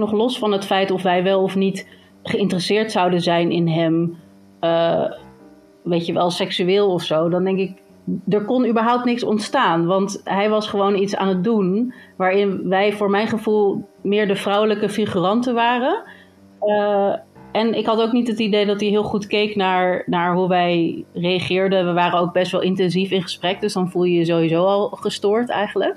Nog los van het feit of wij wel of niet geïnteresseerd zouden zijn in hem, uh, weet je wel, seksueel of zo, dan denk ik, er kon überhaupt niks ontstaan. Want hij was gewoon iets aan het doen waarin wij voor mijn gevoel meer de vrouwelijke figuranten waren. Uh, en ik had ook niet het idee dat hij heel goed keek naar, naar hoe wij reageerden. We waren ook best wel intensief in gesprek, dus dan voel je je sowieso al gestoord eigenlijk.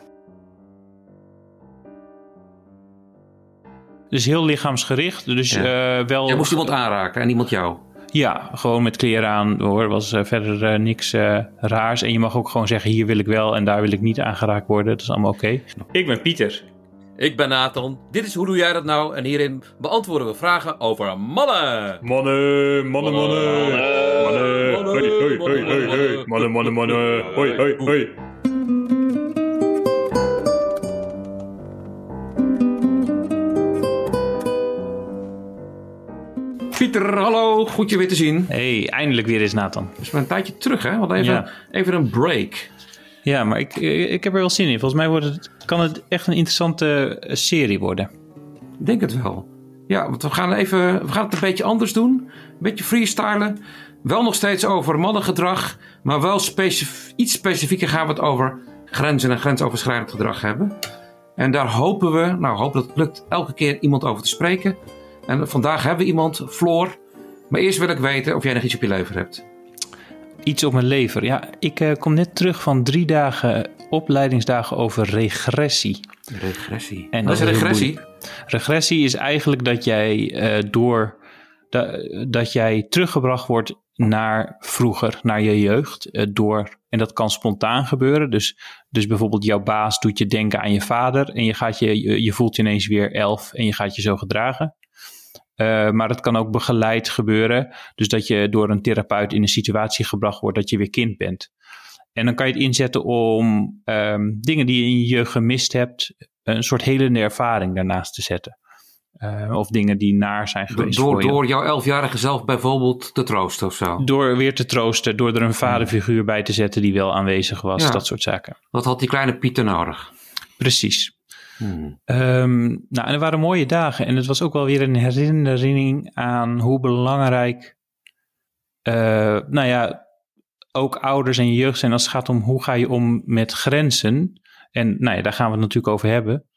Dus heel lichaamsgericht. Dus ja. uh, wel. Jij moest iemand aanraken en iemand jou. Ja, gewoon met kleren aan hoor. was uh, verder uh, niks raars. En je mag ook gewoon zeggen: hier wil ik wel en daar wil ik niet aangeraakt worden. Dat is allemaal oké. Okay. Ik ben Pieter. Ik ben Nathan. Dit is Hoe Doe Jij Dat Nou? En hierin beantwoorden we vragen over mannen. Mannen, mannen, mannen. Mannen, hoi, hoi, hoi, hoi, hoi. Mannen, mannen, mannen. Hoi, hoi, hoi. Pieter, hallo. Goed je weer te zien. Hey, eindelijk weer eens Nathan. Dus een tijdje terug hè? Want even, ja. even een break. Ja, maar ik, ik heb er wel zin in. Volgens mij wordt het, kan het echt een interessante serie worden. Ik denk het wel. Ja, want we gaan, even, we gaan het een beetje anders doen. Een beetje freestylen. Wel nog steeds over mannengedrag. Maar wel specif iets specifieker gaan we het over grenzen en grensoverschrijdend gedrag hebben. En daar hopen we, nou hopen dat het lukt, elke keer iemand over te spreken. En vandaag hebben we iemand, Floor. Maar eerst wil ik weten of jij nog iets op je lever hebt. Iets op mijn lever. Ja, ik uh, kom net terug van drie dagen opleidingsdagen over regressie. Regressie. En Wat is regressie? Regressie is eigenlijk dat jij uh, door da, dat jij teruggebracht wordt naar vroeger, naar je jeugd. Uh, door, en dat kan spontaan gebeuren. Dus, dus bijvoorbeeld jouw baas doet je denken aan je vader. En je, gaat je, je, je voelt je ineens weer elf en je gaat je zo gedragen. Uh, maar het kan ook begeleid gebeuren. Dus dat je door een therapeut in een situatie gebracht wordt dat je weer kind bent. En dan kan je het inzetten om um, dingen die je in je jeugd gemist hebt, een soort helende ervaring daarnaast te zetten. Uh, of dingen die naar zijn geweest. Door, door jouw elfjarige zelf bijvoorbeeld te troosten of zo? Door weer te troosten, door er een vaderfiguur bij te zetten die wel aanwezig was, ja. dat soort zaken. Wat had die kleine Pieter nodig? Precies. Hmm. Um, nou, en er waren mooie dagen. En het was ook wel weer een herinnering aan hoe belangrijk, uh, nou ja, ook ouders en jeugd zijn als het gaat om hoe ga je om met grenzen. En nou ja, daar gaan we het natuurlijk over hebben.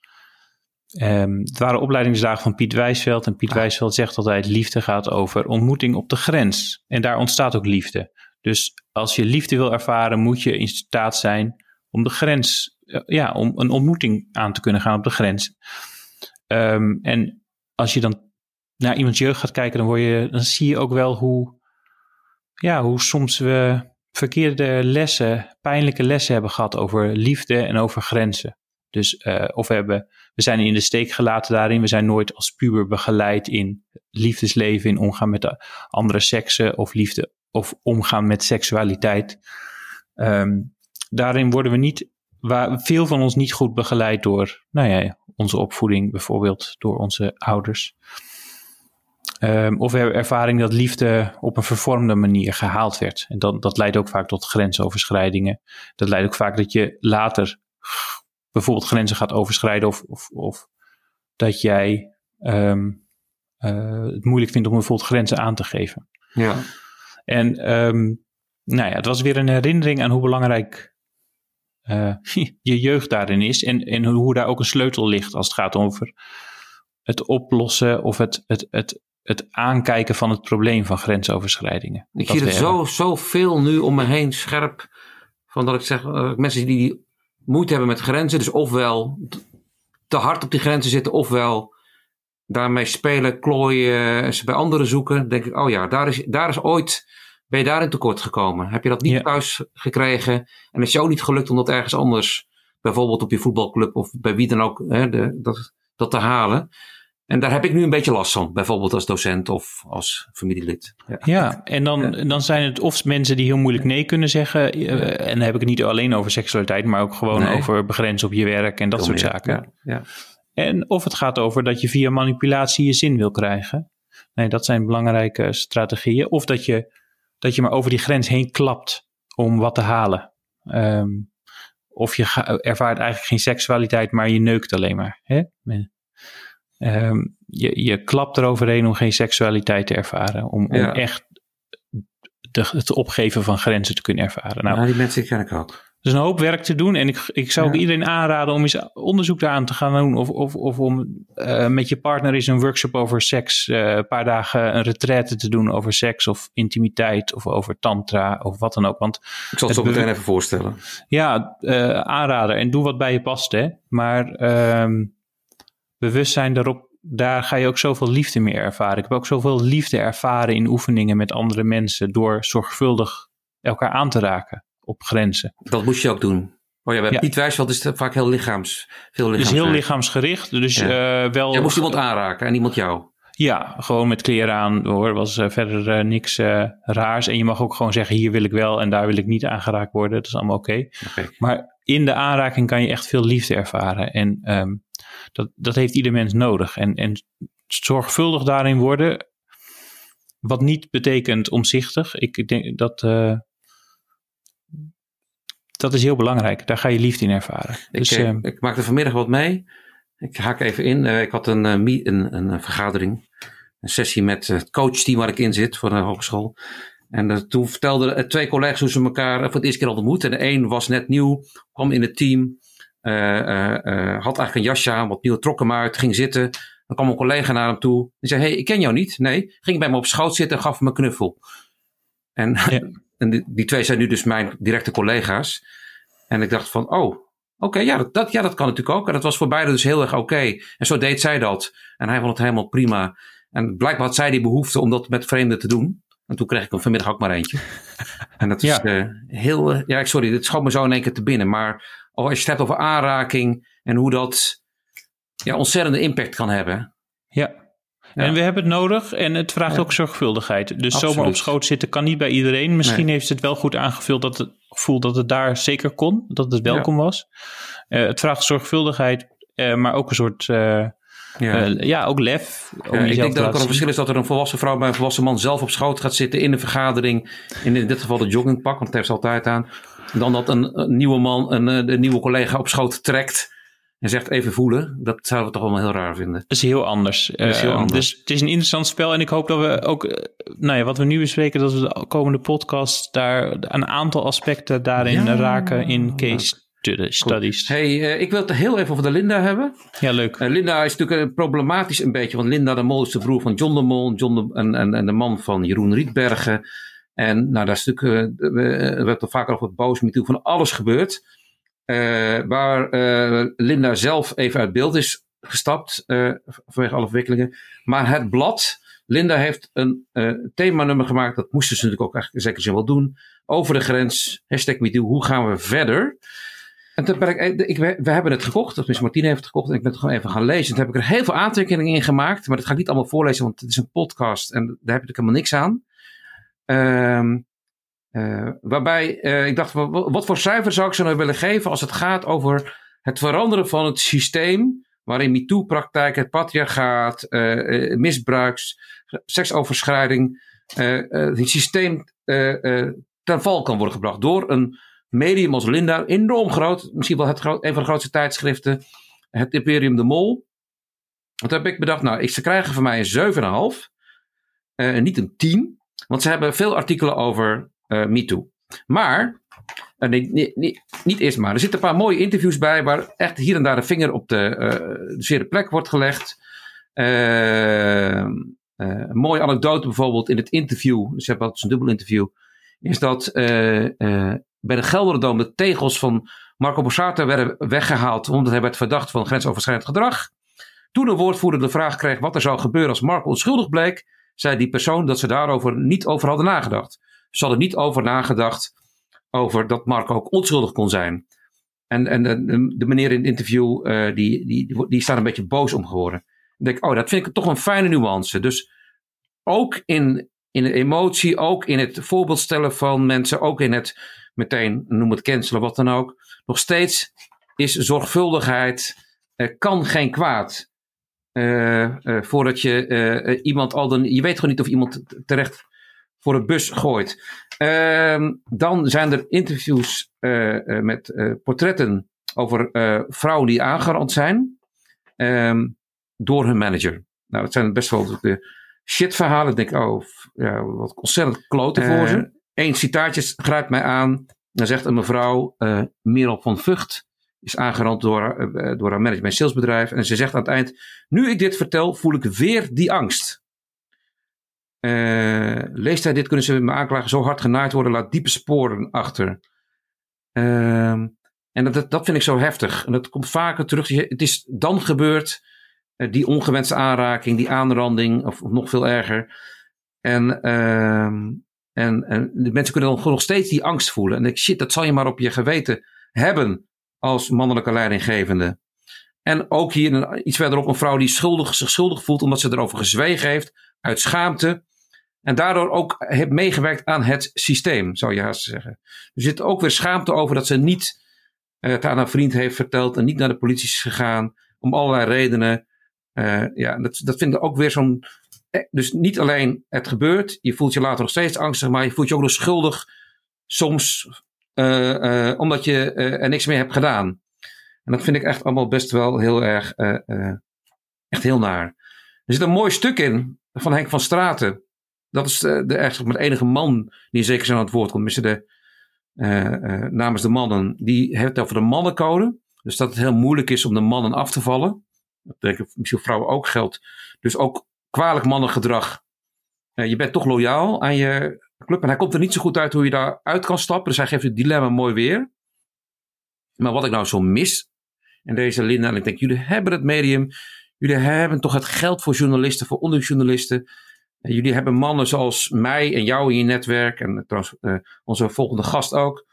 Um, het waren opleidingsdagen van Piet Wijsveld. En Piet ah. Wijsveld zegt altijd: liefde gaat over ontmoeting op de grens. En daar ontstaat ook liefde. Dus als je liefde wil ervaren, moet je in staat zijn om de grens ja, om een ontmoeting aan te kunnen gaan op de grens. Um, en als je dan naar iemands jeugd gaat kijken, dan, word je, dan zie je ook wel hoe, ja, hoe soms we verkeerde lessen, pijnlijke lessen hebben gehad over liefde en over grenzen. Dus uh, of we, hebben, we zijn in de steek gelaten daarin. We zijn nooit als puber begeleid in liefdesleven, in omgaan met de andere seksen of liefde of omgaan met seksualiteit. Um, daarin worden we niet waar veel van ons niet goed begeleid door nou ja, onze opvoeding, bijvoorbeeld door onze ouders. Um, of we hebben ervaring dat liefde op een vervormde manier gehaald werd. En dat, dat leidt ook vaak tot grensoverschrijdingen. Dat leidt ook vaak dat je later bijvoorbeeld grenzen gaat overschrijden of, of, of dat jij um, uh, het moeilijk vindt om bijvoorbeeld grenzen aan te geven. Ja. En um, nou ja, het was weer een herinnering aan hoe belangrijk uh, je jeugd daarin is. En, en hoe daar ook een sleutel ligt als het gaat over het oplossen of het, het, het, het aankijken van het probleem van grensoverschrijdingen. Ik zie het zo, zo veel nu om me heen scherp. Van dat ik zeg, uh, mensen die moeite hebben met grenzen, dus ofwel te hard op die grenzen zitten, ofwel daarmee spelen, klooien, ze bij anderen zoeken. denk ik, oh ja, daar is, daar is ooit ben je daarin tekort gekomen? Heb je dat niet ja. thuis gekregen? En is jou niet gelukt om dat ergens anders, bijvoorbeeld op je voetbalclub of bij wie dan ook, hè, de, dat, dat te halen? En daar heb ik nu een beetje last van, bijvoorbeeld als docent of als familielid. Ja, ja en dan, ja. dan zijn het of mensen die heel moeilijk nee kunnen zeggen. Uh, en dan heb ik het niet alleen over seksualiteit, maar ook gewoon nee. over begrenzen op je werk en dat soort meer. zaken. Ja. En of het gaat over dat je via manipulatie je zin wil krijgen. Nee, dat zijn belangrijke strategieën. Of dat je dat je maar over die grens heen klapt om wat te halen. Um, of je ervaart eigenlijk geen seksualiteit, maar je neukt alleen maar. Hè? ehm, je, je klapt eroverheen om geen seksualiteit te ervaren. Om, om Ja. echt de, het opgeven van grenzen te kunnen ervaren. Nou, Nou, die mensen ken ik ook. Er is een hoop werk te doen. En ik, ik zou ook Ja. iedereen aanraden om eens onderzoek daaraan te gaan doen. Of, of, of om eh, met je partner eens een workshop over seks. eh, een paar dagen een retraite te doen over seks of intimiteit. Of over tantra of wat dan ook. Want Ik zal het zo Het meteen be- even voorstellen. ja, eh, aanraden. En doe wat bij je past, hè. Maar ehm, bewustzijn daarop, daar ga je ook zoveel liefde mee ervaren. Ik heb ook zoveel liefde ervaren in oefeningen met andere mensen... door zorgvuldig elkaar aan te raken op grenzen. Dat moest je ook doen. Oh ja, bij Ja. Piet Wijsveld is het vaak heel lichaams. Veel lichaams. heel lichaamsgericht. Dus Ja. eh, wel... Jij moest iemand aanraken en iemand jou. Ja, gewoon met kleren aan hoor. Was eh, verder eh, niks raars. En je mag ook gewoon zeggen: hier wil ik wel en daar wil ik niet aangeraakt worden. Dat is allemaal oké. Oké. Maar in de aanraking kan je echt veel liefde ervaren. En ehm, dat, dat heeft ieder mens nodig. En, en zorgvuldig daarin worden. Wat niet betekent omzichtig. Ik denk dat. Dat is heel belangrijk. Daar ga je liefde in ervaren. Ik, Dus, eh, ehm, ik maakte vanmiddag wat mee. Ik haak even in. Eh, ik had een, eh, een, een, vergadering. Een sessie met het coachteam waar ik in zit voor de hogeschool. En toen vertelden twee collega's hoe ze elkaar voor het eerste keer hadden ontmoet. En de een was net nieuw, kwam in het team. had eigenlijk een jasje aan, wat nieuw, trok hem uit, ging zitten. Dan kwam een collega naar hem toe. Die zei, hey, ik ken jou niet. Nee, ging bij me op schoot zitten en gaf me een knuffel. En, Ja. en die, die twee zijn nu dus mijn directe collega's. En ik dacht van, oh, oké, ja, dat, dat, ja, dat kan natuurlijk ook. En dat was voor beide dus heel erg oké. En zo deed zij dat. En hij vond het helemaal prima. En blijkbaar had zij die behoefte om dat met vreemden te doen. En toen kreeg ik hem vanmiddag ook maar eentje. En dat is Ja. eh, heel, eh, ja, sorry, dit schoot me zo in één keer te binnen. Maar als je het hebt over aanraking en hoe dat ja, ontzettende impact kan hebben. Ja. Ja. En we hebben het nodig en het vraagt Ja. ook zorgvuldigheid. Dus Absoluut. zomaar op schoot zitten kan niet bij iedereen. Misschien Nee. heeft het wel goed aangevuld dat het gevoel dat het daar zeker kon, dat het welkom was. Eh, het vraagt zorgvuldigheid, eh, maar ook een soort, eh, Ja. ja, ook lef. Om Ja, ik denk dat ook een verschil is dat er een volwassen vrouw bij een volwassen man zelf op schoot gaat zitten in een vergadering. In, in dit geval de joggingpak, want het heeft ze altijd aan. Dan dat een, een nieuwe man een, de nieuwe collega op schoot trekt en zegt even voelen. Dat zouden we toch allemaal heel raar vinden. Dat is heel anders. Dat is heel Eh, anders. Dus het is een interessant spel. En ik hoop dat we ook, eh, nou ja, wat we nu bespreken, dat we de komende podcast daar een aantal aspecten daarin Ja. raken in case studies. Hey, eh, ik wil het heel even over de Linda hebben. Ja, leuk. Linda is natuurlijk problematisch een beetje, want Linda de Mol is de broer van John de Mol John de, en, en, en de man van Jeroen Rietbergen. En nou, daar is natuurlijk, we, we hebben het er vaak over boos met toe van alles gebeurd. Eh, waar eh, Linda zelf even uit beeld is gestapt eh, vanwege alle verwikkelingen. Maar het blad, Linda heeft een themanummer gemaakt, dat moesten ze natuurlijk ook eigenlijk zeker zin wel doen. Over de grens, hashtag MeToo, hoe gaan we verder? En toen ik, we, hebben het gekocht, of Martine heeft het gekocht en ik ben het gewoon even gaan lezen. Toen heb ik er heel veel aantekeningen in gemaakt, maar dat ga ik niet allemaal voorlezen, want het is een podcast en daar heb ik helemaal niks aan. Ehm, eh, waarbij eh, ik dacht, wat, wat voor cijfer zou ik ze nou willen geven als het gaat over het veranderen van het systeem waarin MeToo-praktijk, het patriarchaat, eh, eh, misbruiks, seksoverschrijding, het systeem ten val kan worden gebracht door een medium als Linda, enorm groot, misschien wel het groot, een van de grootste tijdschriften, het Imperium de Mol. Want toen heb ik bedacht, nou, ik, ze krijgen van mij een 7,5, eh niet een 10, want ze hebben veel artikelen over eh MeToo. Maar, eh, nee, niet eerst maar, er zitten een paar mooie interviews bij waar echt hier en daar de vinger op de, de zere plek wordt gelegd. Een mooie anekdote bijvoorbeeld in het interview, dus hebben altijd zo'n dubbel interview, is dat bij de Gelderdoom de tegels van Marco Borsato werden weggehaald omdat hij werd verdacht van grensoverschrijdend gedrag. Toen de woordvoerder de vraag kreeg wat er zou gebeuren als Marco onschuldig bleek, zei die persoon dat ze daarover niet over hadden nagedacht. Ze hadden niet over nagedacht over dat Marco ook onschuldig kon zijn. En, en de, de meneer in het interview, eh, die, die, die staat een beetje boos om geworden. Ik denk, oh, dat vind ik toch een fijne nuance. Dus ook in, in de emotie, ook in het voorbeeld stellen van mensen, ook in het meteen, noem het cancelen, wat dan ook. Nog steeds is zorgvuldigheid, eh, kan geen kwaad. Eh, voordat je iemand al dan, je weet gewoon niet of iemand terecht voor een bus gooit. Ehm, dan zijn er interviews eh, eh, met eh, portretten over vrouwen die aangerand zijn. Ehm, door hun manager. Nou, dat zijn best wel de shit verhalen. Ik denk, oh, ja, wat ontzettend kloten voor ze. Eén citaatje grijpt mij aan. Dan zegt een mevrouw, uh, Merel van Vught, is aangerand door, uh, door haar management salesbedrijf. En ze zegt aan het eind, nu ik dit vertel, voel ik weer die angst. Uh, leest hij dit, kunnen ze me aanklagen zo hard genaaid worden, laat diepe sporen achter. Uh, en dat, dat vind ik zo heftig. En dat komt vaker terug. Het is dan gebeurd, die ongewenste aanraking, die aanranding, of, of nog veel erger. En, uh, en, en de mensen kunnen dan nog steeds die angst voelen. En ik shit, dat zal je maar op je geweten hebben als mannelijke leidinggevende. En ook hier iets verderop een vrouw die schuldig, zich schuldig voelt omdat ze erover gezwegen heeft, uit schaamte. En daardoor ook heeft meegewerkt aan het systeem, zou je haast zeggen. Er zit ook weer schaamte over dat ze niet uh, het aan een vriend heeft verteld en niet naar de politie is gegaan. Om allerlei redenen. Uh, ja, dat, dat vind ook weer zo'n. Eh, dus niet alleen het gebeurt, je voelt je later nog steeds angstig, maar je voelt je ook nog schuldig. Soms omdat je er niks mee hebt gedaan. En dat vind ik echt allemaal best wel heel erg. echt heel naar. Er zit een mooi stuk in van Henk van Straten. Dat is de, de, echt de enige man die zeker zo aan het woord komt. Misschien de, uh, namens de mannen. Die heeft over de mannencode. Dus dat het heel moeilijk is om de mannen af te vallen. Dat ik misschien vrouwen ook geldt. Dus ook kwalijk mannengedrag. Je bent toch loyaal aan je club. En hij komt er niet zo goed uit hoe je daaruit kan stappen. Dus hij geeft het dilemma mooi weer. Maar wat ik nou zo mis in deze Linda. En ik denk, jullie hebben het medium. Jullie hebben toch het geld voor journalisten, voor onderjournalisten. Jullie hebben mannen zoals mij en jou in je netwerk en trouwens uh, onze volgende gast ook.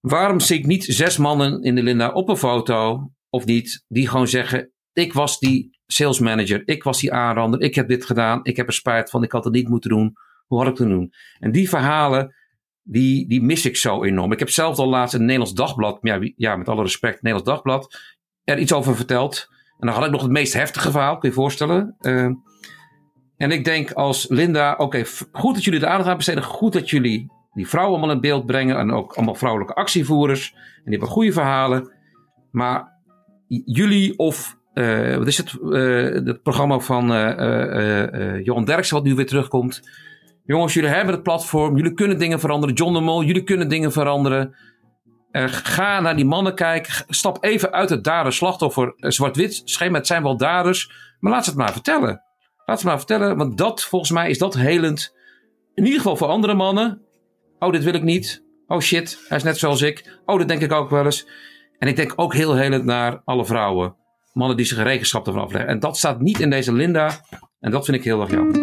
Waarom zie ik niet zes mannen in de Linda op een foto of niet, die gewoon zeggen: Ik was die sales manager, ik was die aanrander, ik heb dit gedaan, ik heb er spijt van, ik had het niet moeten doen. Hoe had ik het doen? En die verhalen, die, die mis ik zo enorm. Ik heb zelf al laatst een Nederlands Dagblad, ja, ja met alle respect, Nederlands Dagblad, er iets over verteld. En dan had ik nog het meest heftige verhaal, kun je je voorstellen. Uh, en ik denk als Linda, oké, goed dat jullie de aandacht aan besteden. Goed dat jullie die vrouwen allemaal in beeld brengen. En ook allemaal vrouwelijke actievoerders. En die hebben goede verhalen. Maar jullie of, uh, wat is het, uh, het programma van uh, Johan Derksen wat nu weer terugkomt. Jongens, jullie hebben het platform. Jullie kunnen dingen veranderen. John de Mol, jullie kunnen dingen veranderen. ga naar die mannen kijken. Stap even uit het dader-slachtoffer zwart-wit schema. Het zijn wel daders. Maar laat ze het maar vertellen. Laat ze maar vertellen, want dat volgens mij is dat helend. In ieder geval voor andere mannen. Oh, dit wil ik niet. Oh shit, hij is net zoals ik. Oh, dat denk ik ook wel eens. En ik denk ook heel helend naar alle vrouwen. Mannen die zich rekenschap ervan afleggen. En dat staat niet in deze Linda. En dat vind ik heel erg jammer.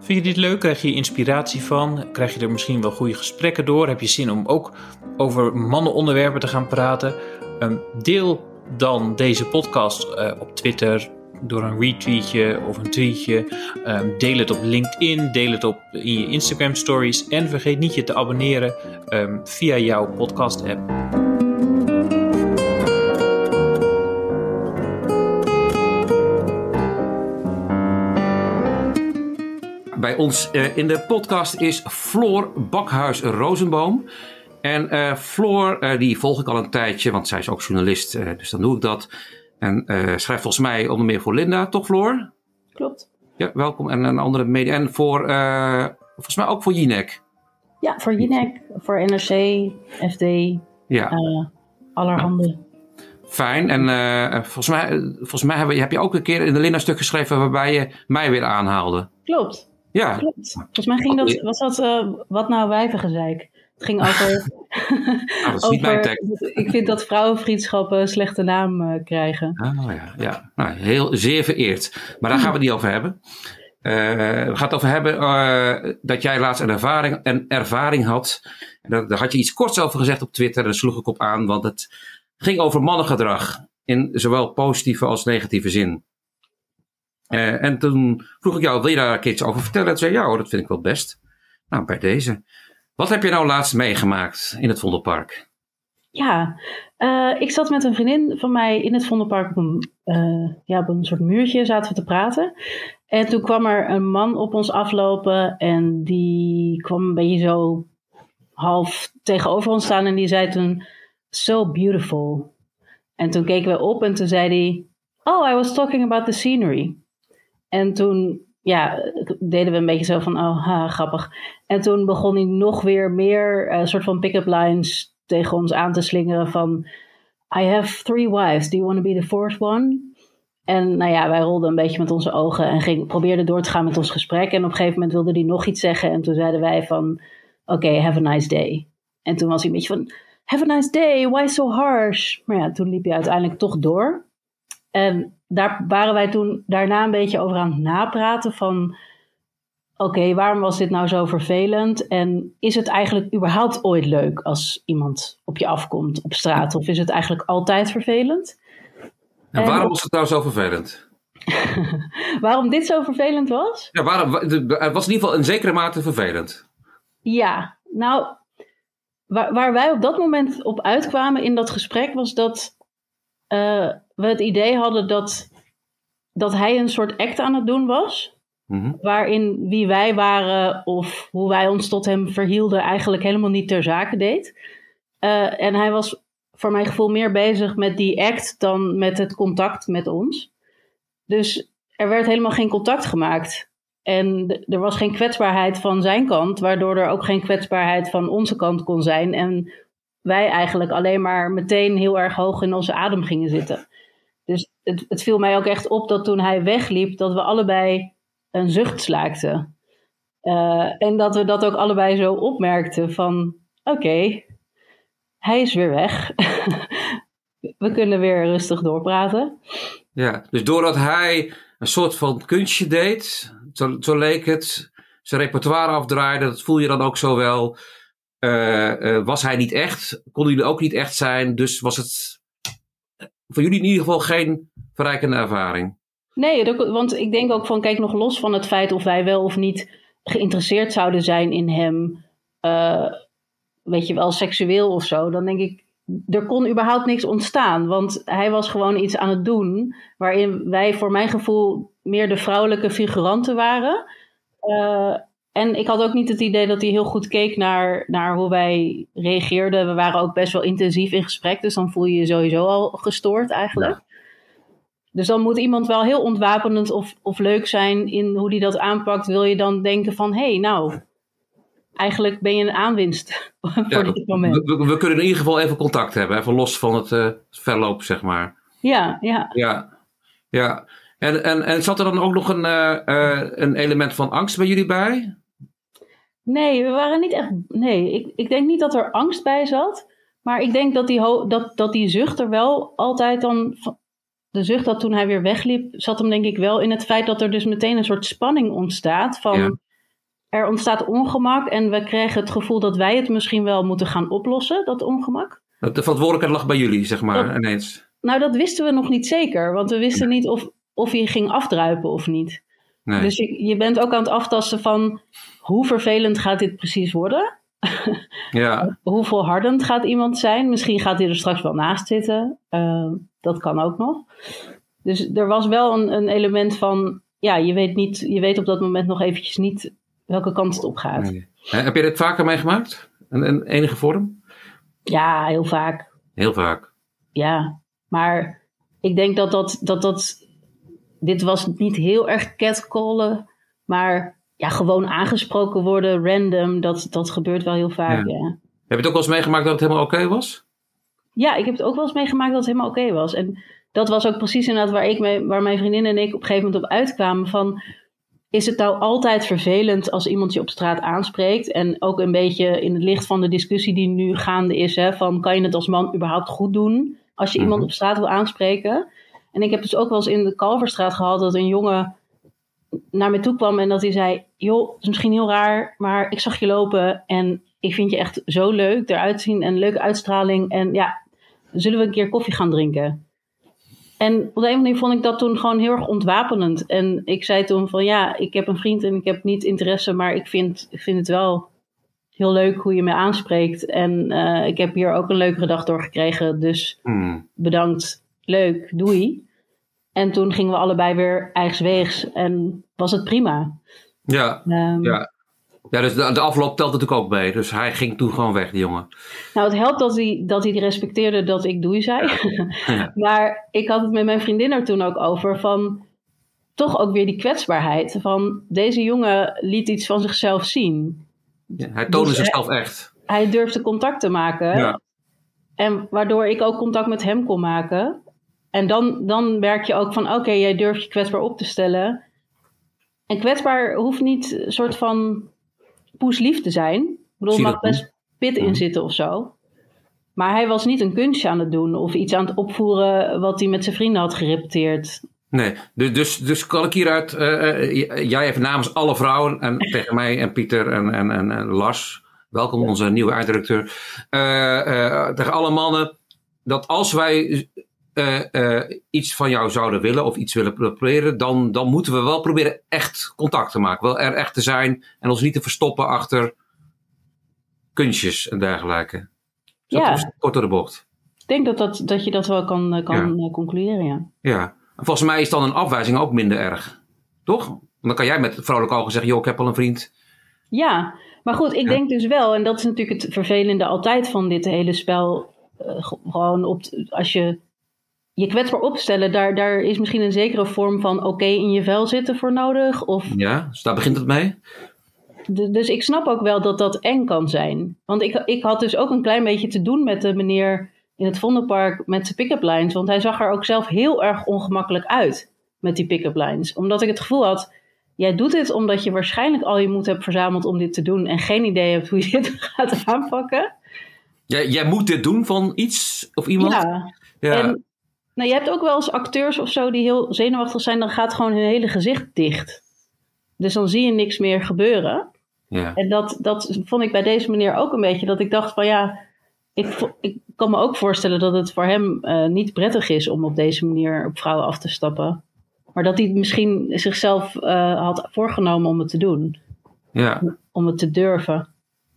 Vind je dit leuk? Krijg je inspiratie van? Krijg je er misschien wel goede gesprekken door? Heb je zin om ook over mannenonderwerpen te gaan praten? Um, deel dan deze podcast uh, op Twitter, door een retweetje of een tweetje. Um, deel het op LinkedIn, deel het op in je Instagram stories en vergeet niet je te abonneren um, via jouw podcast app. Bij ons uh, in de podcast is Floor Bakhuis-Rozenboom. En uh, Floor, uh, die volg ik al een tijdje, want zij is ook journalist, dus dan doe ik dat. En uh, schrijft volgens mij onder meer voor Linda, toch Floor? Klopt. Ja, welkom. En een andere media. En voor, uh, volgens mij ook voor Jinek. Ja, voor Jinek, voor NRC, FD, ja. Uh, allerhande. Nou, fijn. En volgens mij, volgens mij heb, je, heb je ook een keer in de Linda stuk geschreven waarbij je mij weer aanhaalde. Klopt. Ja. Klopt. Volgens mij ging dat, was dat wat nou wijvengezeik. Het ging over. Ah, dat is niet mijn tekst. Ik vind dat vrouwenvriendschappen een slechte naam uh, krijgen. Oh ja, ja. Nou, heel, zeer vereerd. Maar daar gaan we het niet over hebben. Uh, we gaan het over hebben uh, dat jij laatst een ervaring, een ervaring had. En daar, daar had je iets korts over gezegd op Twitter. Daar sloeg ik op aan, want het ging over mannengedrag. In zowel positieve als negatieve zin. en toen vroeg ik jou, wil je daar een iets over vertellen? En zei ja, dat vind ik wel best. Nou, bij deze. Wat heb je nou laatst meegemaakt in het Vondelpark? Ja, uh, ik zat met een vriendin van mij in het Vondelpark op een, uh, ja, op een soort muurtje, zaten we te praten. En toen kwam er een man op ons aflopen en die kwam een beetje zo half tegenover ons staan en die zei toen, so beautiful. En toen keken we op en toen zei hij: Oh, I was talking about the scenery. En toen ja, deden we een beetje zo van: Oh, ha, grappig. En toen begon hij nog weer meer een soort van pick-up lines tegen ons aan te slingeren van... I have three wives, do you want to be the fourth one? En nou ja, wij rolden een beetje met onze ogen en ging, probeerden door te gaan met ons gesprek. En op een gegeven moment wilde hij nog iets zeggen. En toen zeiden wij van, oké, have a nice day. En toen was hij een beetje van, have a nice day, why so harsh? Maar ja, toen liep hij uiteindelijk toch door. En daar waren wij toen daarna een beetje over aan het napraten van... Oké, waarom was dit nou zo vervelend? En is het eigenlijk überhaupt ooit leuk als iemand op je afkomt op straat? Of is het eigenlijk altijd vervelend? En waarom was het nou zo vervelend? waarom dit zo vervelend was? Ja, waarom, het was in ieder geval in zekere mate vervelend. Ja, nou, waar, waar wij op dat moment op uitkwamen in dat gesprek was dat uh, we het idee hadden dat, dat hij een soort act aan het doen was. Mhm. Waarin wie wij waren of hoe wij ons tot hem verhielden eigenlijk helemaal niet ter zake deed. Uh, en hij was voor mijn gevoel meer bezig met die act dan met het contact met ons. Dus er werd helemaal geen contact gemaakt. En er was geen kwetsbaarheid van zijn kant, waardoor er ook geen kwetsbaarheid van onze kant kon zijn. En wij eigenlijk alleen maar meteen heel erg hoog in onze adem gingen zitten. Dus het, het viel mij ook echt op dat toen hij wegliep, dat we allebei een zucht slaakten. Uh, en dat we dat ook allebei zo opmerkten van oké, hij is weer weg. we kunnen weer rustig doorpraten. Ja, dus doordat hij een soort van kunstje deed, zo, leek het, zijn repertoire afdraaide, dat voel je dan ook zo wel. Uh, uh, was hij niet echt, konden jullie ook niet echt zijn, dus was het voor jullie in ieder geval geen verrijkende ervaring. Nee, want ik denk ook van, kijk, nog los van het feit of wij wel of niet geïnteresseerd zouden zijn in hem, uh, weet je wel, seksueel of zo, dan denk ik, er kon überhaupt niks ontstaan. Want hij was gewoon iets aan het doen waarin wij voor mijn gevoel meer de vrouwelijke figuranten waren. Uh, en ik had ook niet het idee dat hij heel goed keek naar, naar hoe wij reageerden. We waren ook best wel intensief in gesprek, dus dan voel je je sowieso al gestoord eigenlijk. Dus dan moet iemand wel heel ontwapenend of, of leuk zijn in hoe hij dat aanpakt. Wil je dan denken van, hé, hey, nou, eigenlijk ben je een aanwinst voor dit moment. We, we, kunnen in ieder geval even contact hebben, even los van het uh, verloop, zeg maar. Ja, ja. Ja, ja. En, en, en zat er dan ook nog een, uh, uh, een element van angst bij jullie bij? Nee, we waren niet echt. Nee, ik, ik denk niet dat er angst bij zat. Maar ik denk dat die, dat, dat die zucht er wel altijd dan. De zucht dat toen hij weer wegliep, zat hem denk ik wel in het feit dat er dus meteen een soort spanning ontstaat. Van er ontstaat ongemak en we krijgen het gevoel dat wij het misschien wel moeten gaan oplossen, dat ongemak. De verantwoordelijkheid lag bij jullie, zeg maar, ineens. Nou, dat wisten we nog niet zeker, want we wisten niet of, of hij ging afdruipen of niet. Nee. Dus je, je bent ook aan het aftasten van hoe vervelend gaat dit precies worden? Ja. hoe volhardend gaat iemand zijn? Misschien gaat hij er straks wel naast zitten. Uh, dat kan ook nog. Dus er was wel een, een, element van, ja, je weet, niet, je weet op dat moment nog eventjes niet welke kant het op gaat. Nee. Heb je dit vaker meegemaakt? In, in enige vorm? Ja, heel vaak. Heel vaak. Ja, maar ik denk dat dat, dat, dat dit was niet heel erg catcallen, maar ja, gewoon aangesproken worden, random, dat, dat gebeurt wel heel vaak. Ja. Heb je het ook wel eens meegemaakt dat het helemaal oké was? Ja, ik heb het ook wel eens meegemaakt dat het helemaal oké was. En dat was ook precies inderdaad waar, ik mee, waar mijn vriendin en ik op een gegeven moment op uitkwamen van... Is het nou altijd vervelend als iemand je op straat aanspreekt? En ook een beetje in het licht van de discussie die nu gaande is: hè, van kan je het als man überhaupt goed doen als je iemand mhm. op straat wil aanspreken? En ik heb dus ook wel eens in de Kalverstraat gehad dat een jongen naar me toe kwam en dat hij zei: Joh, het is misschien heel raar, maar ik zag je lopen en ik vind je echt zo leuk eruit zien en leuke uitstraling. En ja, zullen we een keer koffie gaan drinken? En op de een of andere manier vond ik dat toen gewoon heel erg ontwapenend. En ik zei toen van ja, ik heb een vriend en ik heb niet interesse, maar ik vind, ik vind het wel heel leuk hoe je me aanspreekt. En uh, ik heb hier ook een leukere dag door gekregen. Dus hmm. bedankt, leuk, doei. En toen gingen we allebei weer eigen weegs en was het prima. Ja, um, ja. Ja, dus de, de afloop telt natuurlijk ook mee. Dus hij ging toen gewoon weg, die jongen. Nou, het helpt dat hij, dat hij respecteerde dat ik doei zei. Ja. maar ik had het met mijn vriendin er toen ook over van toch ook weer die kwetsbaarheid. Van deze jongen liet iets van zichzelf zien. Ja, hij toonde Dus, zichzelf echt. Hij durfde contact te maken. Ja. En waardoor ik ook contact met hem kon maken. En dan, dan merk je ook van, oké, jij durft je kwetsbaar op te stellen. En kwetsbaar hoeft niet een soort van poeslief te zijn. Ik bedoel, er mag best pit in zitten of zo. Maar hij was niet een kunstje aan het doen of iets aan het opvoeren wat hij met zijn vrienden had gerepeteerd. Nee, dus, dus, dus kan ik hieruit, eh, jij even namens alle vrouwen en tegen mij en Pieter en, en, en, en Lars, welkom onze nieuwe eh, eh, tegen alle mannen, dat als wij eh, eh, iets van jou zouden willen of iets willen proberen, dan, dan moeten we wel proberen echt contact te maken, wel er echt te zijn en ons niet te verstoppen achter kunstjes en dergelijke. Dus dat Ja. was kort door de bocht. Ik denk dat, dat, dat je dat wel kan, eh, kan concluderen, ja. Ja, en volgens mij is dan een afwijzing ook minder erg. Toch? Want dan kan jij met vrolijk ogen zeggen, joh, ik heb al een vriend. Ja, maar goed, ik Ja. denk dus wel, en dat is natuurlijk het vervelende altijd van dit hele spel. gewoon op, als je je kwetsbaar opstellen, daar, daar is misschien een zekere vorm van oké in je vel zitten voor nodig. Of, Ja, dus daar begint het mee. dus ik snap ook wel dat dat eng kan zijn. Want ik, ik had dus ook een klein beetje te doen met de meneer in het Vondelpark met zijn pick-up lines. Want hij zag er ook zelf heel erg ongemakkelijk uit met die pick-up lines. Omdat ik het gevoel had, jij doet dit omdat je waarschijnlijk al je moed hebt verzameld om dit te doen. En geen idee hebt hoe je dit gaat aanpakken. Jij, jij moet dit doen van iets of iemand? Ja. Ja. En nou, je hebt ook wel eens acteurs of zo die heel zenuwachtig zijn. Dan gaat gewoon hun hele gezicht dicht. Dus dan zie je niks meer gebeuren. ja. En dat, dat vond ik bij deze meneer ook een beetje. Dat ik dacht van ja, ik, ik kan me ook voorstellen dat het voor hem eh, niet prettig is om op deze manier op vrouwen af te stappen. Maar dat hij misschien zichzelf eh, had voorgenomen om het te doen. ja. Om het te durven.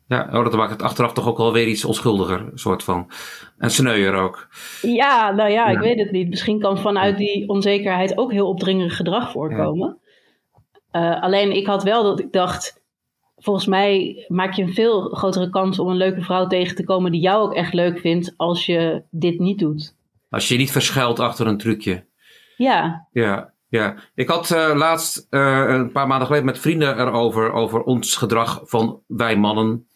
Ja. Oh, dat maakt het achteraf toch ook wel weer iets onschuldiger, soort van. En sneuier ook. Ja, nou ja, ik weet het niet. Misschien kan vanuit die onzekerheid ook heel opdringerig gedrag voorkomen. Eh, alleen ik had wel dat ik dacht, volgens mij maak je een veel grotere kans om een leuke vrouw tegen te komen die jou ook echt leuk vindt als je dit niet doet. Als je je niet verschuilt achter een trucje. Ja, Ja, ja. Ik had eh, laatst eh, een paar maanden geleden met vrienden erover, over ons gedrag van wij mannen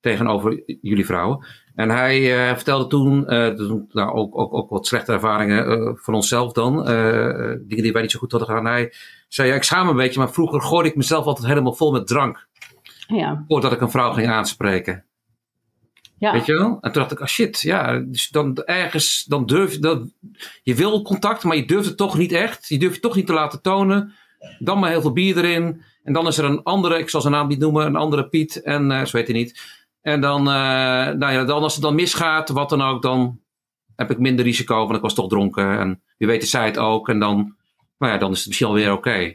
tegenover jullie vrouwen. En hij eh, vertelde toen, eh, nou, ook, ook, ook wat slechte ervaringen eh, van onszelf dan, dingen die wij niet zo goed hadden gedaan. Hij zei, ja, ik schaam een beetje, maar vroeger gooide ik mezelf altijd helemaal vol met drank, ja, voordat ik een vrouw ging aanspreken. ja. Weet je wel? En toen dacht ik, ah shit, ja, dus dan ergens, dan durf je, dan, je wil contact, maar je durft het toch niet echt. Je durft het toch niet te laten tonen. Dan maar heel veel bier erin. En dan is er een andere, ik zal zijn naam niet noemen, een andere Piet. En zo weet hij niet. En dan, eh, nou ja, dan als het dan misgaat, wat dan ook, dan heb ik minder risico, want ik was toch dronken. En wie weet is zij het ook. En dan, nou ja, dan is het misschien alweer oké.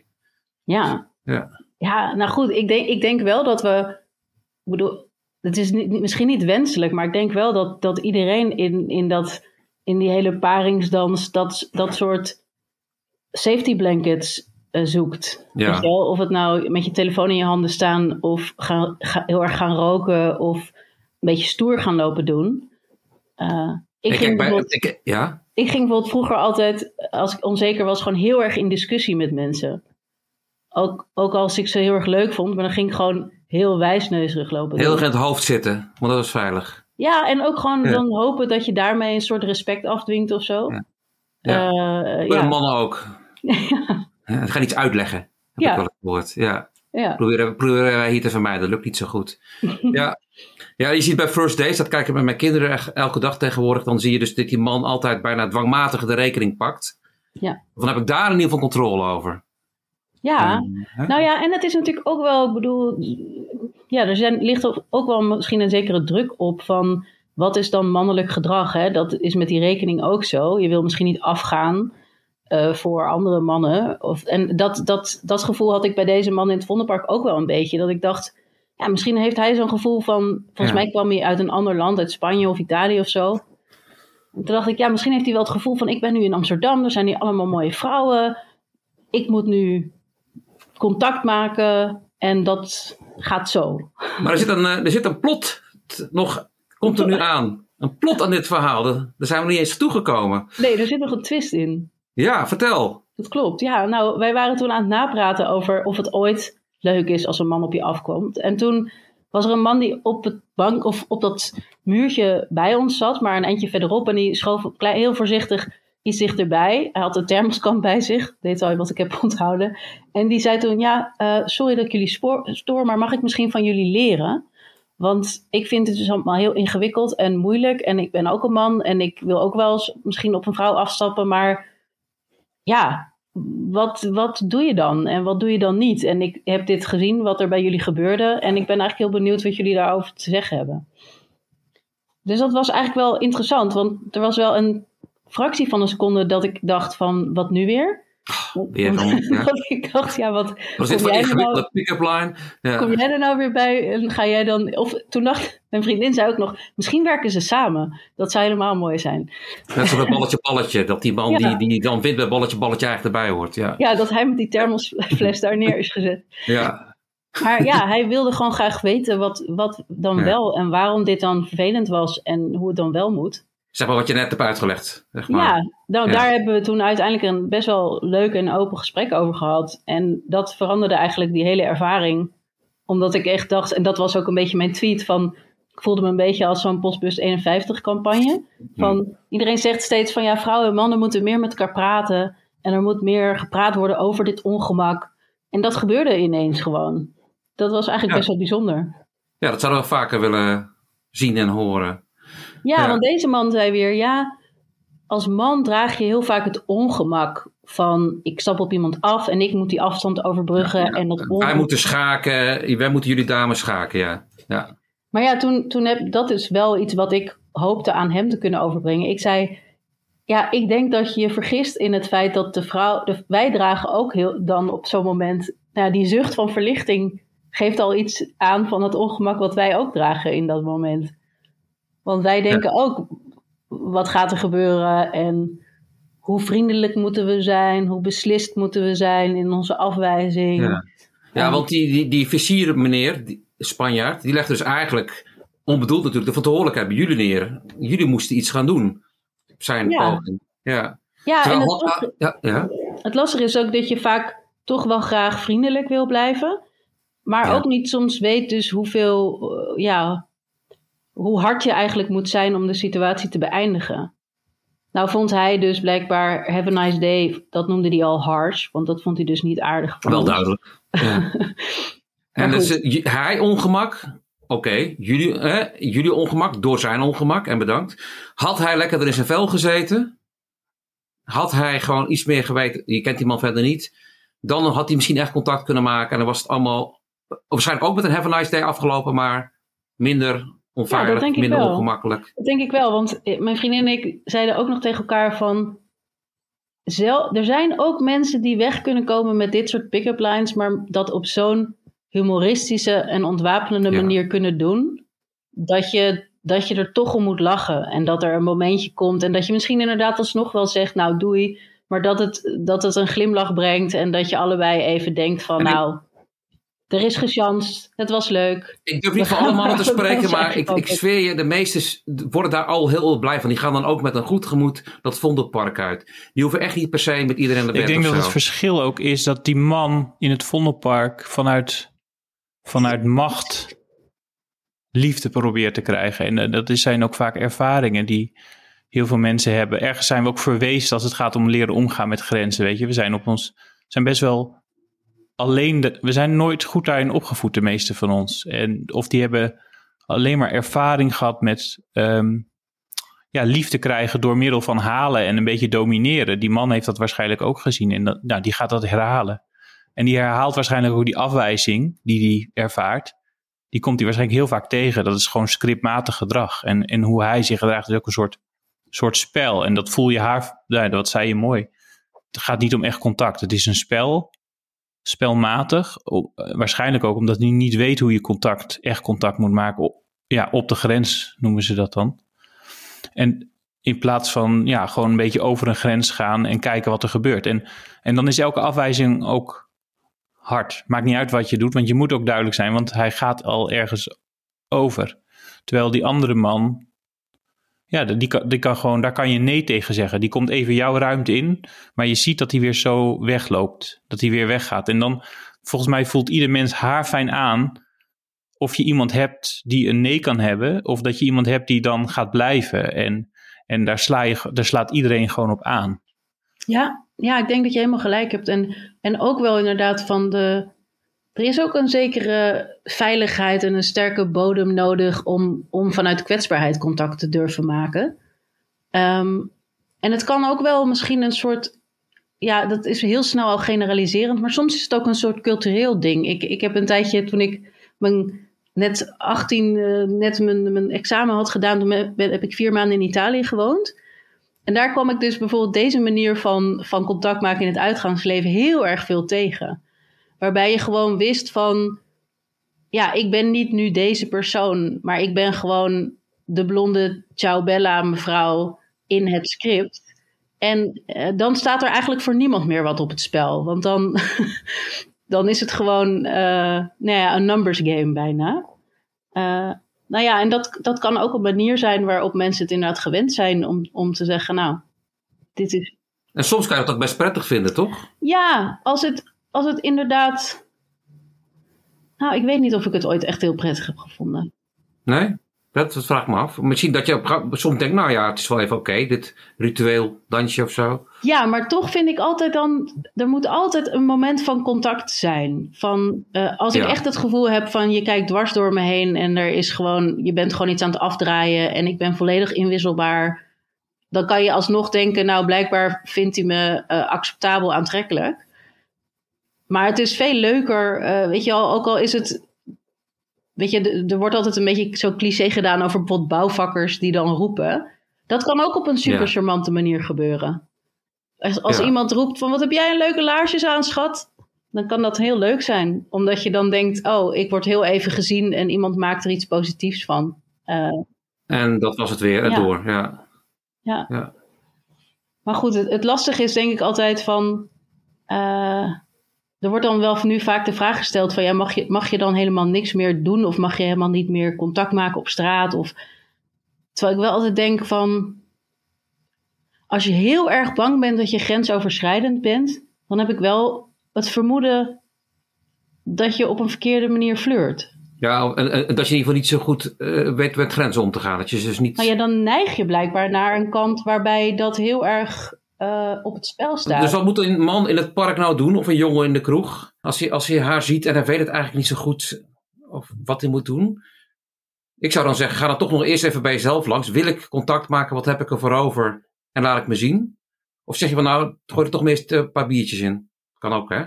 Ja. Ja. Ja, nou goed, ik denk, ik denk wel dat we. Ik bedoel, het is niet, misschien niet wenselijk, maar ik denk wel dat, dat iedereen in, in, dat, in die hele paringsdans dat, dat soort safety blankets zoekt. Ja. Je wel? Of het nou met je telefoon in je handen staan, of gaan, ga- heel erg gaan roken, of een beetje stoer gaan lopen doen. Eh, ik, Ik, ging bij, ik, ja, ik ging bijvoorbeeld vroeger altijd, als ik onzeker was, gewoon heel erg in discussie met mensen. Ook, ook als ik ze heel erg leuk vond, maar dan ging ik gewoon heel wijsneuzerig lopen. heel erg in het hoofd zitten, want dat is veilig. Ja, en ook gewoon Ja. dan hopen dat je daarmee een soort respect afdwingt of zo. Ja. Ja. Mannen ook. Ja, ga iets uitleggen. Heb Ja. ik wel gehoord. Ja. ja. Proberen, proberen wij hier te vermijden. Dat lukt niet zo goed. ja. ja, je ziet bij First Days, dat kijk ik met mijn kinderen elke dag tegenwoordig. Dan zie je dus dat die man altijd bijna dwangmatig de rekening pakt. Ja. Dan heb ik daar in ieder geval controle over. Ja, nou ja, en het is natuurlijk ook wel, ik bedoel, ja, er zijn, ligt ook- ook wel misschien een zekere druk op van wat is dan mannelijk gedrag? Hè? Dat is met die rekening ook zo. Je wil misschien niet afgaan eh, voor andere mannen. Of, en dat, dat, dat gevoel had ik bij deze man in het Vondelpark ook wel een beetje. Dat ik dacht, ja, misschien heeft hij zo'n gevoel van, volgens Ja. mij kwam hij uit een ander land, uit Spanje of Italië of zo. En toen dacht ik, ja, misschien heeft hij wel het gevoel van, ik ben nu in Amsterdam, er zijn hier allemaal mooie vrouwen. Ik moet nu contact maken. En dat gaat zo. Maar er zit een, eh, er zit een plot nog, komt er nu aan. Een plot aan dit verhaal. Daar zijn we niet eens toegekomen. Nee, er zit nog een twist in. Ja, vertel. Dat klopt. Ja, nou, wij waren toen aan het napraten over of het ooit leuk is als een man op je afkomt. En toen was er een man die op het bank of op dat muurtje bij ons zat, maar een eindje verderop. En die schoof heel voorzichtig iets dichterbij. Hij had een thermoskan bij zich, detail wat ik heb onthouden. En die zei toen, ja, eh, sorry dat ik jullie stoor, maar mag ik misschien van jullie leren? Want ik vind het dus allemaal heel ingewikkeld en moeilijk. En ik ben ook een man en ik wil ook wel eens misschien op een vrouw afstappen, maar ja, wat, wat doe je dan en wat doe je dan niet? En ik heb dit gezien, wat er bij jullie gebeurde. En ik ben eigenlijk heel benieuwd wat jullie daarover te zeggen hebben. Dus dat was eigenlijk wel interessant, want er was wel een fractie van een seconde dat ik dacht van, wat nu weer? Weer Want- van- ja. want ik dacht, ja, wat zit kom van jij, nou, ingewikkelde pick-up line. Ja. kom jij er nou weer bij? En ga jij dan, of toen dacht mijn vriendin zei ook nog, misschien werken ze samen. Dat zou helemaal mooi zijn. Net zoals bij balletje balletje. Dat die man Ja. die, die dan wint bij balletje balletje eigenlijk erbij hoort. Ja. Ja, dat hij met die thermosfles daar neer is gezet. ja. Maar ja, hij wilde gewoon graag weten wat, wat dan wel en waarom dit dan vervelend was en hoe het dan wel moet. Zeg maar wat je net hebt uitgelegd. Zeg maar. Ja, nou, Ja. daar hebben we toen uiteindelijk een best wel leuk en open gesprek over gehad. En dat veranderde eigenlijk die hele ervaring. Omdat ik echt dacht, en dat was ook een beetje mijn tweet van... Ik voelde me een beetje als zo'n Postbus 51 campagne. Van, Iedereen zegt steeds van ja, vrouwen en mannen moeten meer met elkaar praten. En er moet meer gepraat worden over dit ongemak. En dat gebeurde ineens gewoon. Dat was eigenlijk Ja. best wel bijzonder. ja, dat zouden we vaker willen zien en horen. Ja, Ja. want deze man zei weer, ja, als man draag je heel vaak het ongemak van ik stap op iemand af en ik moet die afstand overbruggen en dat Wij ongemak. moeten schaken. Wij moeten jullie dames schaken, ja. ja. Maar ja, toen, toen heb dat is wel iets wat ik hoopte aan hem te kunnen overbrengen. Ik zei, ja, ik denk dat je je vergist in het feit dat de vrouw, de, wij dragen ook heel, dan op zo'n moment, nou, die zucht van verlichting geeft al iets aan van het ongemak wat wij ook dragen in dat moment. Want wij denken ook, wat gaat er gebeuren en hoe vriendelijk moeten we zijn, hoe beslist moeten we zijn in onze afwijzing. Ja. Ja, want die, die, die visier meneer, die Spanjaard, die legt dus eigenlijk onbedoeld natuurlijk de verantwoordelijkheid bij jullie neer. Jullie moesten iets gaan doen. Zijn Ja. poging. Ja. Ja, en Terwijl- het, ja, ja. Het lastige is ook dat je vaak toch wel graag vriendelijk wil blijven. Maar Ja. ook niet soms weet dus hoeveel, eh, ja, hoe hard je eigenlijk moet zijn om de situatie te beëindigen. Nou vond hij dus blijkbaar Have a Nice Day, dat noemde hij al harsh. Want dat vond hij dus niet aardig. Wel ons. duidelijk. Ja. en dus, eh, hij ongemak. Oké, jullie, jullie ongemak door zijn ongemak en bedankt. Had hij lekker er in zijn vel gezeten? Had hij gewoon iets meer geweten? Je kent die man verder niet. Dan had hij misschien echt contact kunnen maken. En dan was het allemaal waarschijnlijk ook met een Have a Nice Day afgelopen, maar minder onveilig, denk ik minder wel. ongemakkelijk. Dat denk ik wel, want eh, mijn vriendin en ik zeiden ook nog tegen elkaar van... Zel, er zijn ook mensen die weg kunnen komen met dit soort pick-up lines, maar dat op zo'n humoristische en ontwapenende Ja. manier kunnen doen, dat je, dat je er toch om moet lachen. En dat er een momentje komt en dat je misschien inderdaad alsnog wel zegt, nou doei, maar dat het, dat het een glimlach brengt en dat je allebei even denkt van, En ik- nou, er is gechanst, het was leuk. Ik durf niet voor alle mannen te spreken, maar ik, ik zweer je, de meesten worden daar al heel blij van. Die gaan dan ook met een goed gemoed dat Vondelpark uit. Die hoeven echt niet per se met iedereen naar bed Ik denk dat zo. het verschil ook is dat die man in het Vondelpark vanuit, vanuit macht liefde probeert te krijgen. En eh, dat is- zijn ook vaak ervaringen die heel veel mensen hebben. Ergens zijn we ook verwezen als het gaat om leren omgaan met grenzen. Weet je, we zijn op ons zijn best wel alleen. We zijn nooit goed daarin opgevoed, de meeste van ons. En of die hebben alleen maar ervaring gehad met ehm, ja, liefde krijgen door middel van halen en een beetje domineren. Die man heeft dat waarschijnlijk ook gezien en nou, die gaat dat herhalen. En die herhaalt waarschijnlijk ook die afwijzing die hij ervaart. Die komt hij waarschijnlijk heel vaak tegen. Dat is gewoon scriptmatig gedrag. En, en hoe hij zich gedraagt is ook een soort, soort spel. En dat voel je haar, ja, dat zei je mooi. Het gaat niet om echt contact. Het is een spel, spelmatig. Eh, waarschijnlijk ook omdat hij niet weet hoe je contact, echt contact moet maken. Ja, op de grens noemen ze dat dan. En in plaats van ja, gewoon een beetje over een grens gaan en kijken wat er gebeurt. En, en dan is elke afwijzing ook hard. Maakt niet uit wat je doet, want je moet ook duidelijk zijn, want hij gaat al ergens over. Terwijl die andere man, ja, die die kan gewoon, daar kan je nee tegen zeggen. Die komt even jouw ruimte in, maar je ziet dat hij weer zo wegloopt. Dat hij weer weggaat. En dan, volgens mij voelt ieder mens haar fijn aan of je iemand hebt die een nee kan hebben, of dat je iemand hebt die dan gaat blijven. En, en daar, sla je, daar slaat iedereen gewoon op aan. Ja, ja, ik denk dat je helemaal gelijk hebt. En, en ook wel inderdaad van de. Er is ook een zekere veiligheid en een sterke bodem nodig om, om vanuit kwetsbaarheid contact te durven maken. Ehm, en het kan ook wel misschien een soort. Ja, dat is heel snel al generaliserend, maar soms is het ook een soort cultureel ding. Ik, ik heb een tijdje, toen ik mijn net 18, uh, net mijn, mijn examen had gedaan, toen heb ik vier maanden in Italië gewoond. En daar kwam ik dus bijvoorbeeld deze manier van, van contact maken in het uitgangsleven heel erg veel tegen. Waarbij je gewoon wist van, ja, ik ben niet nu deze persoon, maar ik ben gewoon de blonde Ciao Bella mevrouw in het script. En uh, dan staat er eigenlijk voor niemand meer wat op het spel. Want dan, dan is het gewoon uh, nou ja, een numbers game bijna. Uh, nou ja, en dat, dat kan ook een manier zijn waarop mensen het inderdaad gewend zijn om, om te zeggen, nou, dit is. En soms kan je dat ook best prettig vinden, toch? Ja, als het, als het inderdaad. Nou, ik weet niet of ik het ooit echt heel prettig heb gevonden. Nee? Dat, dat vraag ik me af. Misschien dat je op, soms denkt, nou ja, het is wel even oké, dit ritueel dansje of zo. Ja, maar toch vind ik altijd dan, er moet altijd een moment van contact zijn. Van, uh, als ik echt het gevoel heb van je kijkt dwars door me heen en er is gewoon, je bent gewoon iets aan het afdraaien en ik ben volledig inwisselbaar. Dan kan je alsnog denken, nou blijkbaar vindt hij me eh, acceptabel aantrekkelijk. Maar het is veel leuker, eh, weet je al, ook al is het Weet je, er wordt altijd een beetje zo cliché gedaan over bijvoorbeeld bouwvakkers die dan roepen. Dat kan ook op een super Ja. charmante manier gebeuren. Als, als Ja. iemand roept van wat heb jij een leuke laarsjes aan, schat? Dan kan dat heel leuk zijn. Omdat je dan denkt, oh, ik word heel even gezien en iemand maakt er iets positiefs van. Eh, En dat was het weer, Ja. door. Ja. ja. Ja. Maar goed, het, het lastige is denk ik altijd van... eh, er wordt dan wel nu vaak de vraag gesteld van... Ja, mag, je, mag je dan helemaal niks meer doen? Of mag je helemaal niet meer contact maken op straat? Of, terwijl ik wel altijd denk van... Als je heel erg bang bent dat je grensoverschrijdend bent... dan heb ik wel het vermoeden dat je op een verkeerde manier flirt. Ja, en, en dat je in ieder geval niet zo goed eh, weet met grenzen om te gaan. Dat je dus niet... Nou ja, dan neig je blijkbaar naar een kant waarbij dat heel erg eh, op het spel staat. Dus wat moet een man in het park nou doen, of een jongen in de kroeg, als hij, als hij haar ziet en hij weet het eigenlijk niet zo goed of wat hij moet doen? Ik zou dan zeggen, ga dan toch nog eerst even bij jezelf langs. Wil ik contact maken, wat heb ik er voor over en laat ik me zien? Of zeg je van nou, gooi er toch meest een paar biertjes in. Kan ook hè?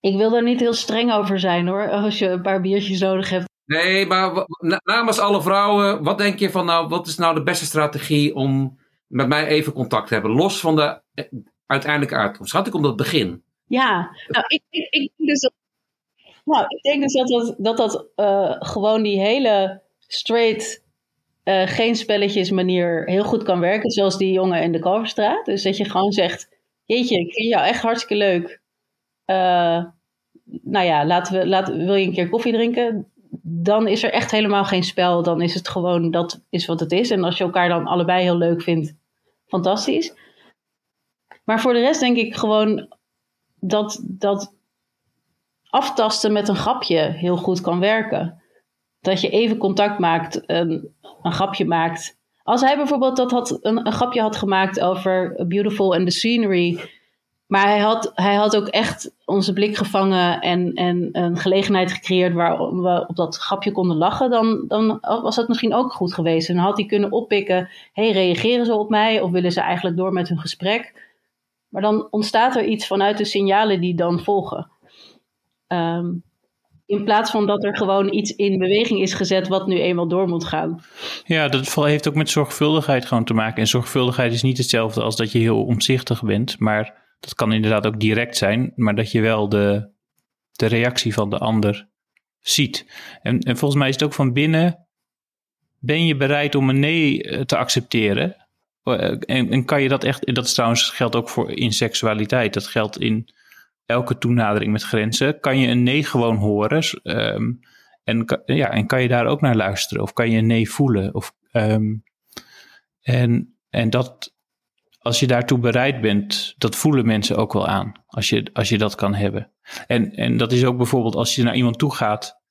Ik wil er niet heel streng over zijn hoor, als je een paar biertjes nodig hebt. Nee, maar namens alle vrouwen, wat denk je van nou, wat is nou de beste strategie om met mij even contact hebben? Los van de eh, uiteindelijke uitkomst. Gaat ik om dat begin? Ja, nou, ik, ik, dus nou, ik denk dus dat dat, dat, dat eh, gewoon die hele straight, eh, geen spelletjes manier heel goed kan werken. Zoals die jongen in de Kalverstraat. Dus dat je gewoon zegt, jeetje, ik vind jou echt hartstikke leuk. Nou ja, laten we, laten, wil je een keer koffie drinken? Dan is er echt helemaal geen spel. Dan is het gewoon, dat is wat het is. En als je elkaar dan allebei heel leuk vindt, fantastisch. Maar voor de rest denk ik gewoon dat, dat aftasten met een grapje heel goed kan werken. Dat je even contact maakt, een, een grapje maakt. Als hij bijvoorbeeld dat had, een, een grapje had gemaakt over Beautiful and the Scenery. Maar hij had, hij had ook echt onze blik gevangen en, en een gelegenheid gecreëerd waar we op dat grapje konden lachen. Dan, dan was dat misschien ook goed geweest. En dan had hij kunnen oppikken: hey, reageren ze op mij of willen ze eigenlijk door met hun gesprek? Maar dan ontstaat er iets vanuit de signalen die dan volgen. Ehm, in plaats van dat er gewoon iets in beweging is gezet wat nu eenmaal door moet gaan. Ja, dat heeft ook met zorgvuldigheid gewoon te maken. En zorgvuldigheid is niet hetzelfde als dat je heel omzichtig bent. Maar dat kan inderdaad ook direct zijn. Maar dat je wel de, de reactie van de ander ziet. En, en volgens mij is het ook van binnen. Ben je bereid om een nee eh, te accepteren? Eh, En, en kan je dat echt. en Dat is trouwens geldt ook voor in seksualiteit. Dat geldt in elke toenadering met grenzen, kan je een nee gewoon horen. ehm, en, ja, en kan je daar ook naar luisteren? Of kan je een nee voelen? Of, ehm, en, en dat, als je daartoe bereid bent, dat voelen mensen ook wel aan. Als je, als je dat kan hebben. En, en dat is ook bijvoorbeeld als je naar iemand toe gaat.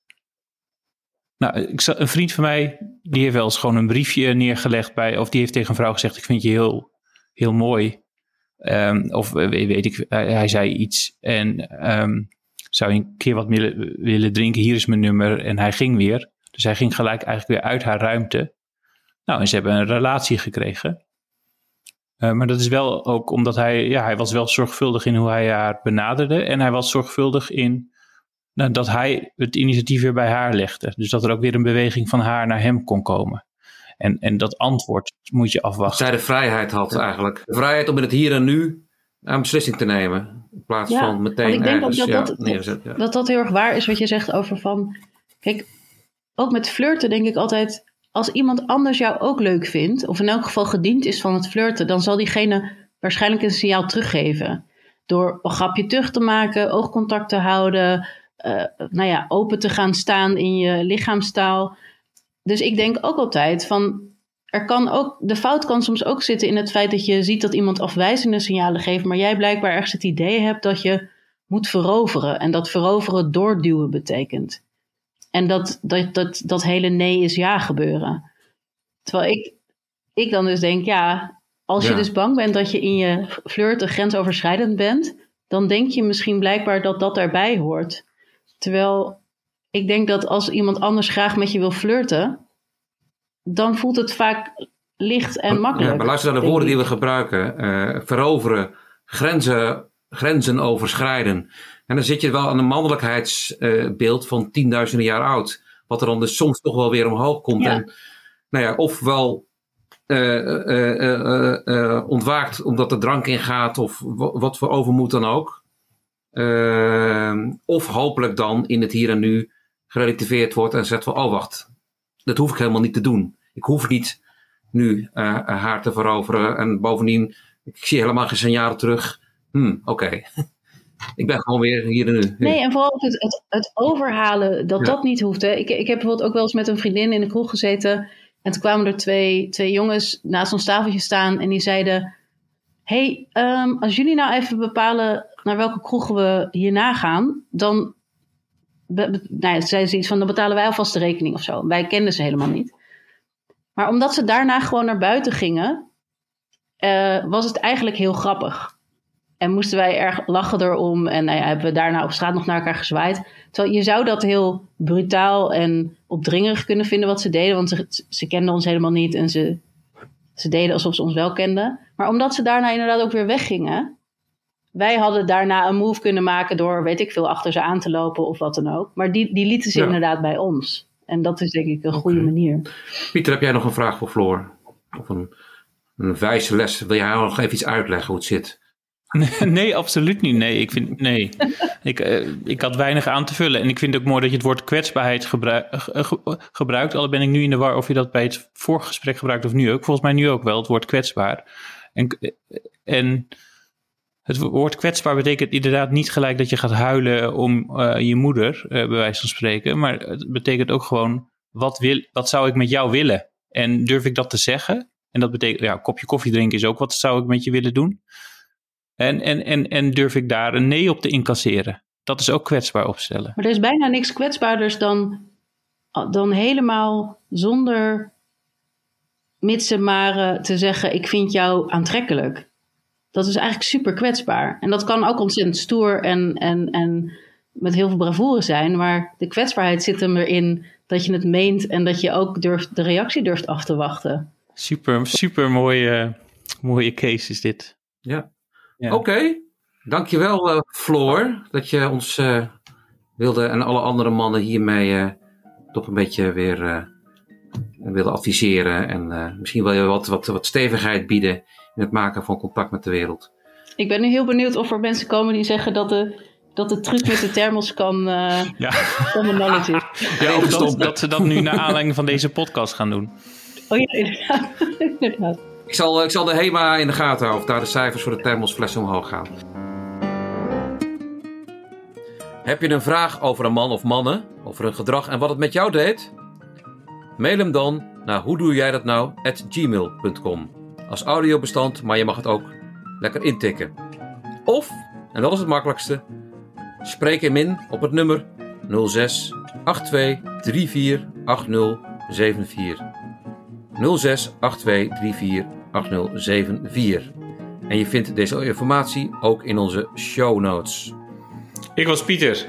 Nou, ik, een vriend van mij, die heeft wel eens gewoon een briefje neergelegd bij, of die heeft tegen een vrouw gezegd: Ik vind je heel, heel mooi. Ehm, of eh, weet, ik, hij, zei iets en ehm, zou je een keer wat willen, willen drinken? Hier is mijn nummer. En hij ging weer. Dus hij ging gelijk eigenlijk weer uit haar ruimte. Nou, en ze hebben een relatie gekregen. Eh, maar dat is wel ook omdat hij, ja, hij was wel zorgvuldig in hoe hij haar benaderde. En hij was zorgvuldig in nou, dat hij het initiatief weer bij haar legde. Dus dat er ook weer een beweging van haar naar hem kon komen. En, en dat antwoord moet je Dat afwachten. zij de vrijheid had eigenlijk. De vrijheid om in het hier en nu een beslissing te nemen. In plaats Ja, van meteen ik denk ergens dat ja, dat- neerzet. Ja. dat dat heel erg waar is wat je zegt over van. Kijk, ook met flirten denk ik altijd. Als iemand anders jou ook leuk vindt, of in elk geval gediend is van het flirten, dan zal diegene waarschijnlijk een signaal teruggeven. Door een grapje terug te maken, oogcontact te houden, eh, nou ja, open te gaan staan in je lichaamstaal. Dus ik denk ook altijd van. Er kan ook, de fout kan soms ook zitten in het feit dat je ziet dat iemand afwijzende signalen geeft, maar jij blijkbaar ergens het idee hebt dat je moet veroveren. En dat veroveren doorduwen betekent. En dat dat, dat, dat hele nee is ja gebeuren. Terwijl ik, ik dan dus denk, ja, als je dus bang bent dat je in je flirten grensoverschrijdend bent, dan denk je misschien blijkbaar dat dat daarbij hoort. Terwijl ik denk dat als iemand anders graag met je wil flirten, dan voelt het vaak licht en makkelijk. Ja, maar luister naar de woorden die we gebruiken. Eh, veroveren, grenzen, grenzen overschrijden. En dan zit je wel aan een mannelijkheidsbeeld van tienduizenden jaar oud. Wat er dan dus soms toch wel weer omhoog komt. Ja. En nou ja, ofwel eh, eh, eh, eh, eh, ontwaakt omdat er drank in gaat of wa- wat voor overmoed dan ook. Eh, of hopelijk dan in het hier en nu gerelativeerd wordt en zegt van oh wacht, dat hoef ik helemaal niet te doen. Ik hoef niet nu eh, haar te veroveren. En bovendien, ik zie helemaal geen signalen terug. Hm, oké. ik ben gewoon weer hier en nu. Nee, en vooral het, het, het overhalen, dat Ja. dat niet hoeft. Hè. Ik, ik heb bijvoorbeeld ook wel eens met een vriendin in de kroeg gezeten. En toen kwamen er twee, twee jongens naast ons tafeltje staan. En die zeiden: hey, ehm, als jullie nou even bepalen naar welke kroeg we hierna gaan. Dan, be, be- nou ja, zeiden ze iets van: dan betalen wij alvast de rekening of zo. Wij kenden ze helemaal niet. Maar omdat ze daarna gewoon naar buiten gingen, eh, was het eigenlijk heel grappig. En moesten wij erg lachen erom. En nou ja, hebben we daarna op straat nog naar elkaar gezwaaid. Terwijl je zou dat heel brutaal en opdringerig kunnen vinden wat ze deden. Want ze, ze kenden ons helemaal niet. En ze, ze deden alsof ze ons wel kenden. Maar omdat ze daarna inderdaad ook weer weggingen. Wij hadden daarna een move kunnen maken door, weet ik veel, achter ze aan te lopen of wat dan ook. Maar die, die lieten ze Ja. inderdaad bij ons. En dat is denk ik een goede manier. Pieter, heb jij nog een vraag voor Floor? Of een, een wijze les? Wil jij nog even iets uitleggen hoe het zit? Nee, absoluut niet. Nee, ik vind nee. Ik, eh, ik had weinig aan te vullen. En ik vind het ook mooi dat je het woord kwetsbaarheid ge- gebruikt. Al ben ik nu in de war of je dat bij het vorige gesprek gebruikt of nu ook. Volgens mij nu ook wel, het woord kwetsbaar. En, en het woord kwetsbaar betekent inderdaad niet gelijk dat je gaat huilen om eh, je moeder, eh, bij wijze van spreken. Maar het betekent ook gewoon, wat, wil, wat zou ik met jou willen? En durf ik dat te zeggen? En dat betekent, ja, kopje koffie drinken is ook wat zou ik met je willen doen? En, en, en, en durf ik daar een nee op te incasseren? Dat is ook kwetsbaar opstellen. Maar er is bijna niks kwetsbaarders dan, dan helemaal zonder mits en maren te zeggen: Ik vind jou aantrekkelijk. Dat is eigenlijk super kwetsbaar. En dat kan ook ontzettend stoer en, en, en met heel veel bravoure zijn. Maar de kwetsbaarheid zit hem erin dat je het meent en dat je ook durft, de reactie durft af te wachten. Super, super mooie, mooie case is dit. Ja. Ja. Oké. Dankjewel, eh Floor, dat je ons eh, wilde en alle andere mannen hiermee eh, toch een beetje weer eh wilde adviseren. En eh, misschien wil je wat, wat, wat stevigheid bieden in het maken van contact met de wereld. Ik ben nu heel benieuwd of er mensen komen die zeggen dat de, dat de truc met de thermos kan uh, Ja, is. ja of dat, dat ze dat nu naar aanleiding van deze podcast gaan doen. Oh ja, inderdaad. inderdaad. Ik zal, eh, ik zal de HEMA in de gaten houden of daar de cijfers voor de thermosfles omhoog gaan. Heb je een vraag over een man of mannen, over hun gedrag en wat het met jou deed? Mail hem dan naar hoe doe jij dat nou gmail.com. Als audiobestand, maar je mag het ook lekker intikken. Of, en dat is het makkelijkste, spreek hem in op het nummer 06 82 34 80 06 82 34 8074. En je vindt deze informatie ook in onze show notes. Ik was Pieter.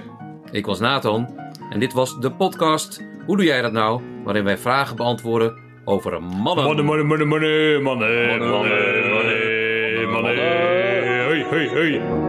Ik was Nathan. En dit was de podcast Hoe doe jij dat nou? Waarin wij vragen beantwoorden over mannen. Mannen, mannen, mannen, mannen, mannen, mannen, mannen, mannen,